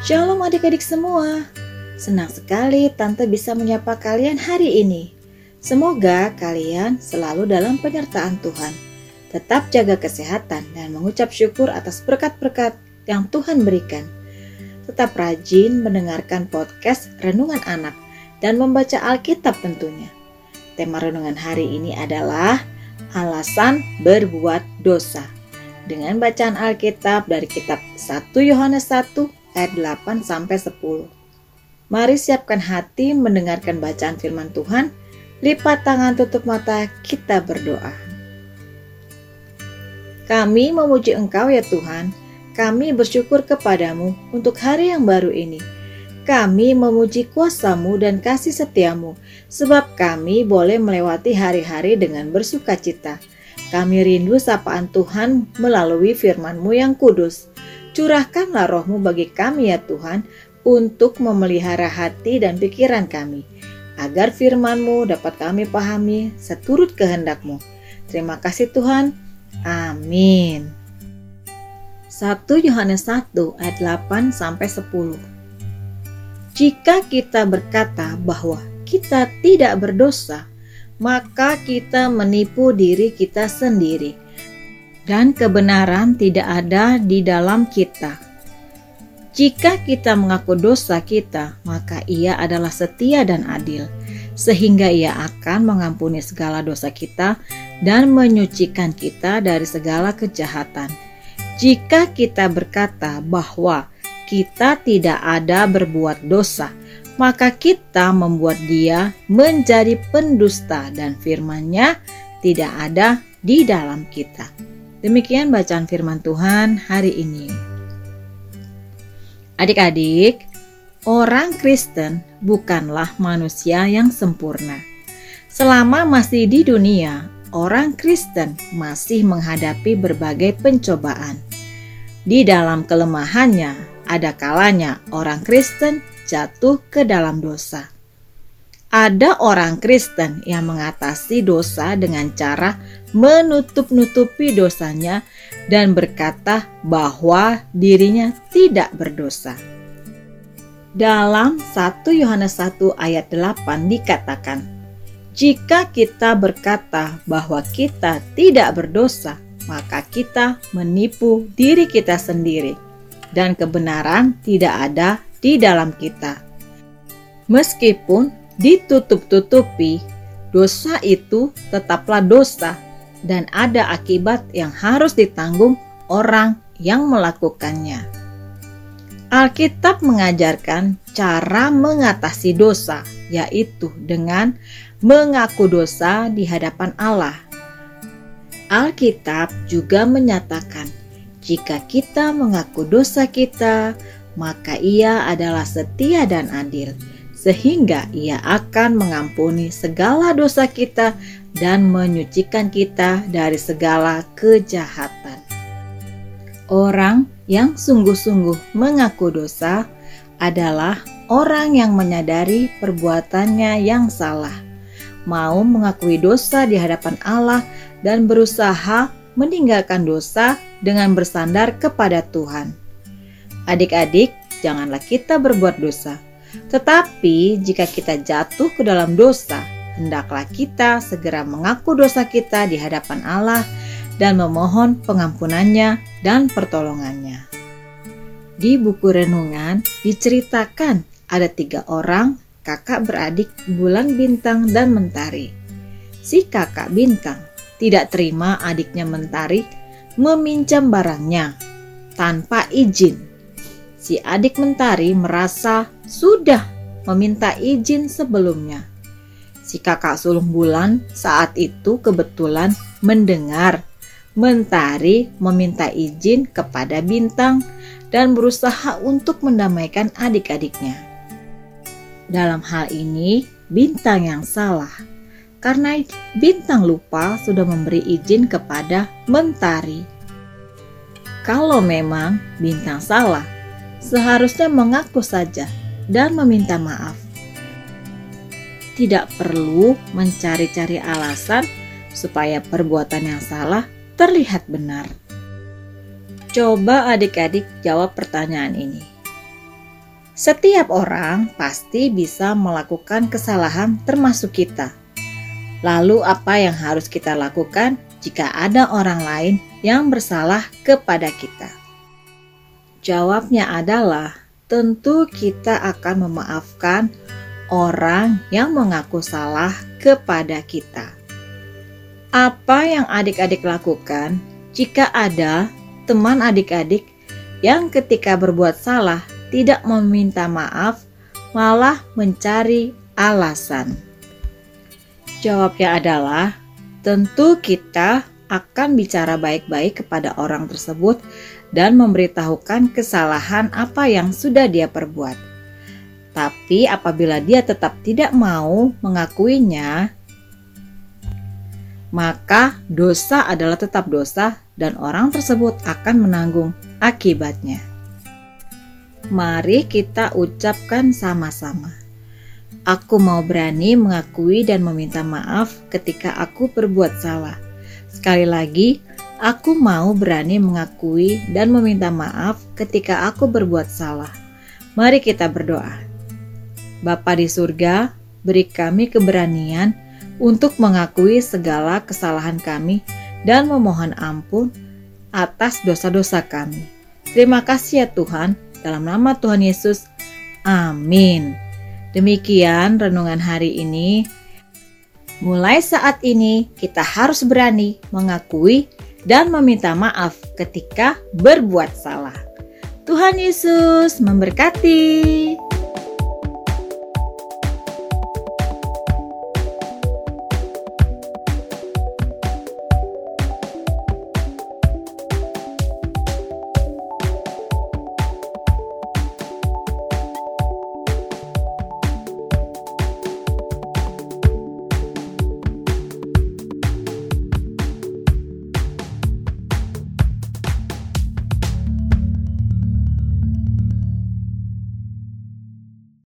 Shalom adik-adik semua. Senang sekali Tante bisa menyapa kalian hari ini. Semoga kalian selalu dalam penyertaan Tuhan. Tetap jaga kesehatan dan mengucap syukur atas berkat-berkat yang Tuhan berikan. Tetap rajin mendengarkan podcast Renungan Anak dan membaca Alkitab tentunya. Tema renungan hari ini adalah alasan berbuat dosa. Dengan bacaan Alkitab dari kitab 1 Yohanes 1 ayat 8 sampai 10. Mari siapkan hati mendengarkan bacaan firman Tuhan. Lipat tangan tutup mata, kita berdoa. Kami memuji Engkau ya Tuhan. Kami bersyukur kepadamu untuk hari yang baru ini. Kami memuji kuasamu dan kasih setiamu, sebab kami boleh melewati hari-hari dengan bersuka cita. Kami rindu sapaan Tuhan melalui firman-Mu yang kudus. Curahkanlah rohmu bagi kami ya Tuhan untuk memelihara hati dan pikiran kami, agar firmanmu dapat kami pahami seturut kehendakmu. Terima kasih Tuhan. Amin. 1 Yohanes 1 ayat 8 sampai 10. Jika kita berkata bahwa kita tidak berdosa, maka kita menipu diri kita sendiri dan kebenaran tidak ada di dalam kita. Jika kita mengaku dosa kita, maka Ia adalah setia dan adil, sehingga Ia akan mengampuni segala dosa kita dan menyucikan kita dari segala kejahatan. Jika kita berkata bahwa kita tidak ada berbuat dosa, maka kita membuat Dia menjadi pendusta, dan firman-Nya tidak ada di dalam kita. Demikian bacaan firman Tuhan hari ini. Adik-adik, orang Kristen bukanlah manusia yang sempurna. Selama masih di dunia, orang Kristen masih menghadapi berbagai pencobaan. Di dalam kelemahannya, ada kalanya orang Kristen jatuh ke dalam dosa. Ada orang Kristen yang mengatasi dosa dengan cara menutup-nutupi dosanya dan berkata bahwa dirinya tidak berdosa. Dalam 1 Yohanes 1 ayat 8 dikatakan, jika kita berkata bahwa kita tidak berdosa, maka kita menipu diri kita sendiri dan kebenaran tidak ada di dalam kita. Meskipun ditutup-tutupi, dosa itu tetaplah dosa dan ada akibat yang harus ditanggung orang yang melakukannya. Alkitab mengajarkan cara mengatasi dosa, yaitu dengan mengaku dosa di hadapan Allah. Alkitab juga menyatakan, jika kita mengaku dosa kita, maka Ia adalah setia dan adil sehingga ia akan mengampuni segala dosa kita dan menyucikan kita dari segala kejahatan. Orang yang sungguh-sungguh mengaku dosa adalah orang yang menyadari perbuatannya yang salah, mau mengakui dosa di hadapan Allah, dan berusaha meninggalkan dosa dengan bersandar kepada Tuhan. Adik-adik, janganlah kita berbuat dosa tetapi jika kita jatuh ke dalam dosa, hendaklah kita segera mengaku dosa kita di hadapan Allah dan memohon pengampunannya dan pertolongannya. Di buku renungan diceritakan ada tiga orang kakak beradik bulan bintang dan mentari. Si kakak bintang tidak terima adiknya mentari meminjam barangnya tanpa izin si adik mentari merasa sudah meminta izin sebelumnya. Si kakak sulung bulan saat itu kebetulan mendengar mentari meminta izin kepada bintang dan berusaha untuk mendamaikan adik-adiknya. Dalam hal ini, bintang yang salah karena bintang lupa sudah memberi izin kepada mentari. Kalau memang bintang salah, seharusnya mengaku saja dan meminta maaf. Tidak perlu mencari-cari alasan supaya perbuatan yang salah terlihat benar. Coba adik-adik jawab pertanyaan ini. Setiap orang pasti bisa melakukan kesalahan, termasuk kita. Lalu, apa yang harus kita lakukan jika ada orang lain yang bersalah kepada kita? Jawabnya adalah tentu kita akan memaafkan orang yang mengaku salah kepada kita. Apa yang adik-adik lakukan jika ada teman adik-adik yang ketika berbuat salah tidak meminta maaf, malah mencari alasan? Jawabnya adalah tentu kita akan bicara baik-baik kepada orang tersebut dan memberitahukan kesalahan apa yang sudah dia perbuat. Tapi apabila dia tetap tidak mau mengakuinya, maka dosa adalah tetap dosa dan orang tersebut akan menanggung akibatnya. Mari kita ucapkan sama-sama. Aku mau berani mengakui dan meminta maaf ketika aku berbuat salah. Sekali lagi, aku mau berani mengakui dan meminta maaf ketika aku berbuat salah. Mari kita berdoa. Bapa di surga, beri kami keberanian untuk mengakui segala kesalahan kami dan memohon ampun atas dosa-dosa kami. Terima kasih ya Tuhan, dalam nama Tuhan Yesus, amin. Demikian renungan hari ini. Mulai saat ini, kita harus berani mengakui dan meminta maaf ketika berbuat salah. Tuhan Yesus memberkati.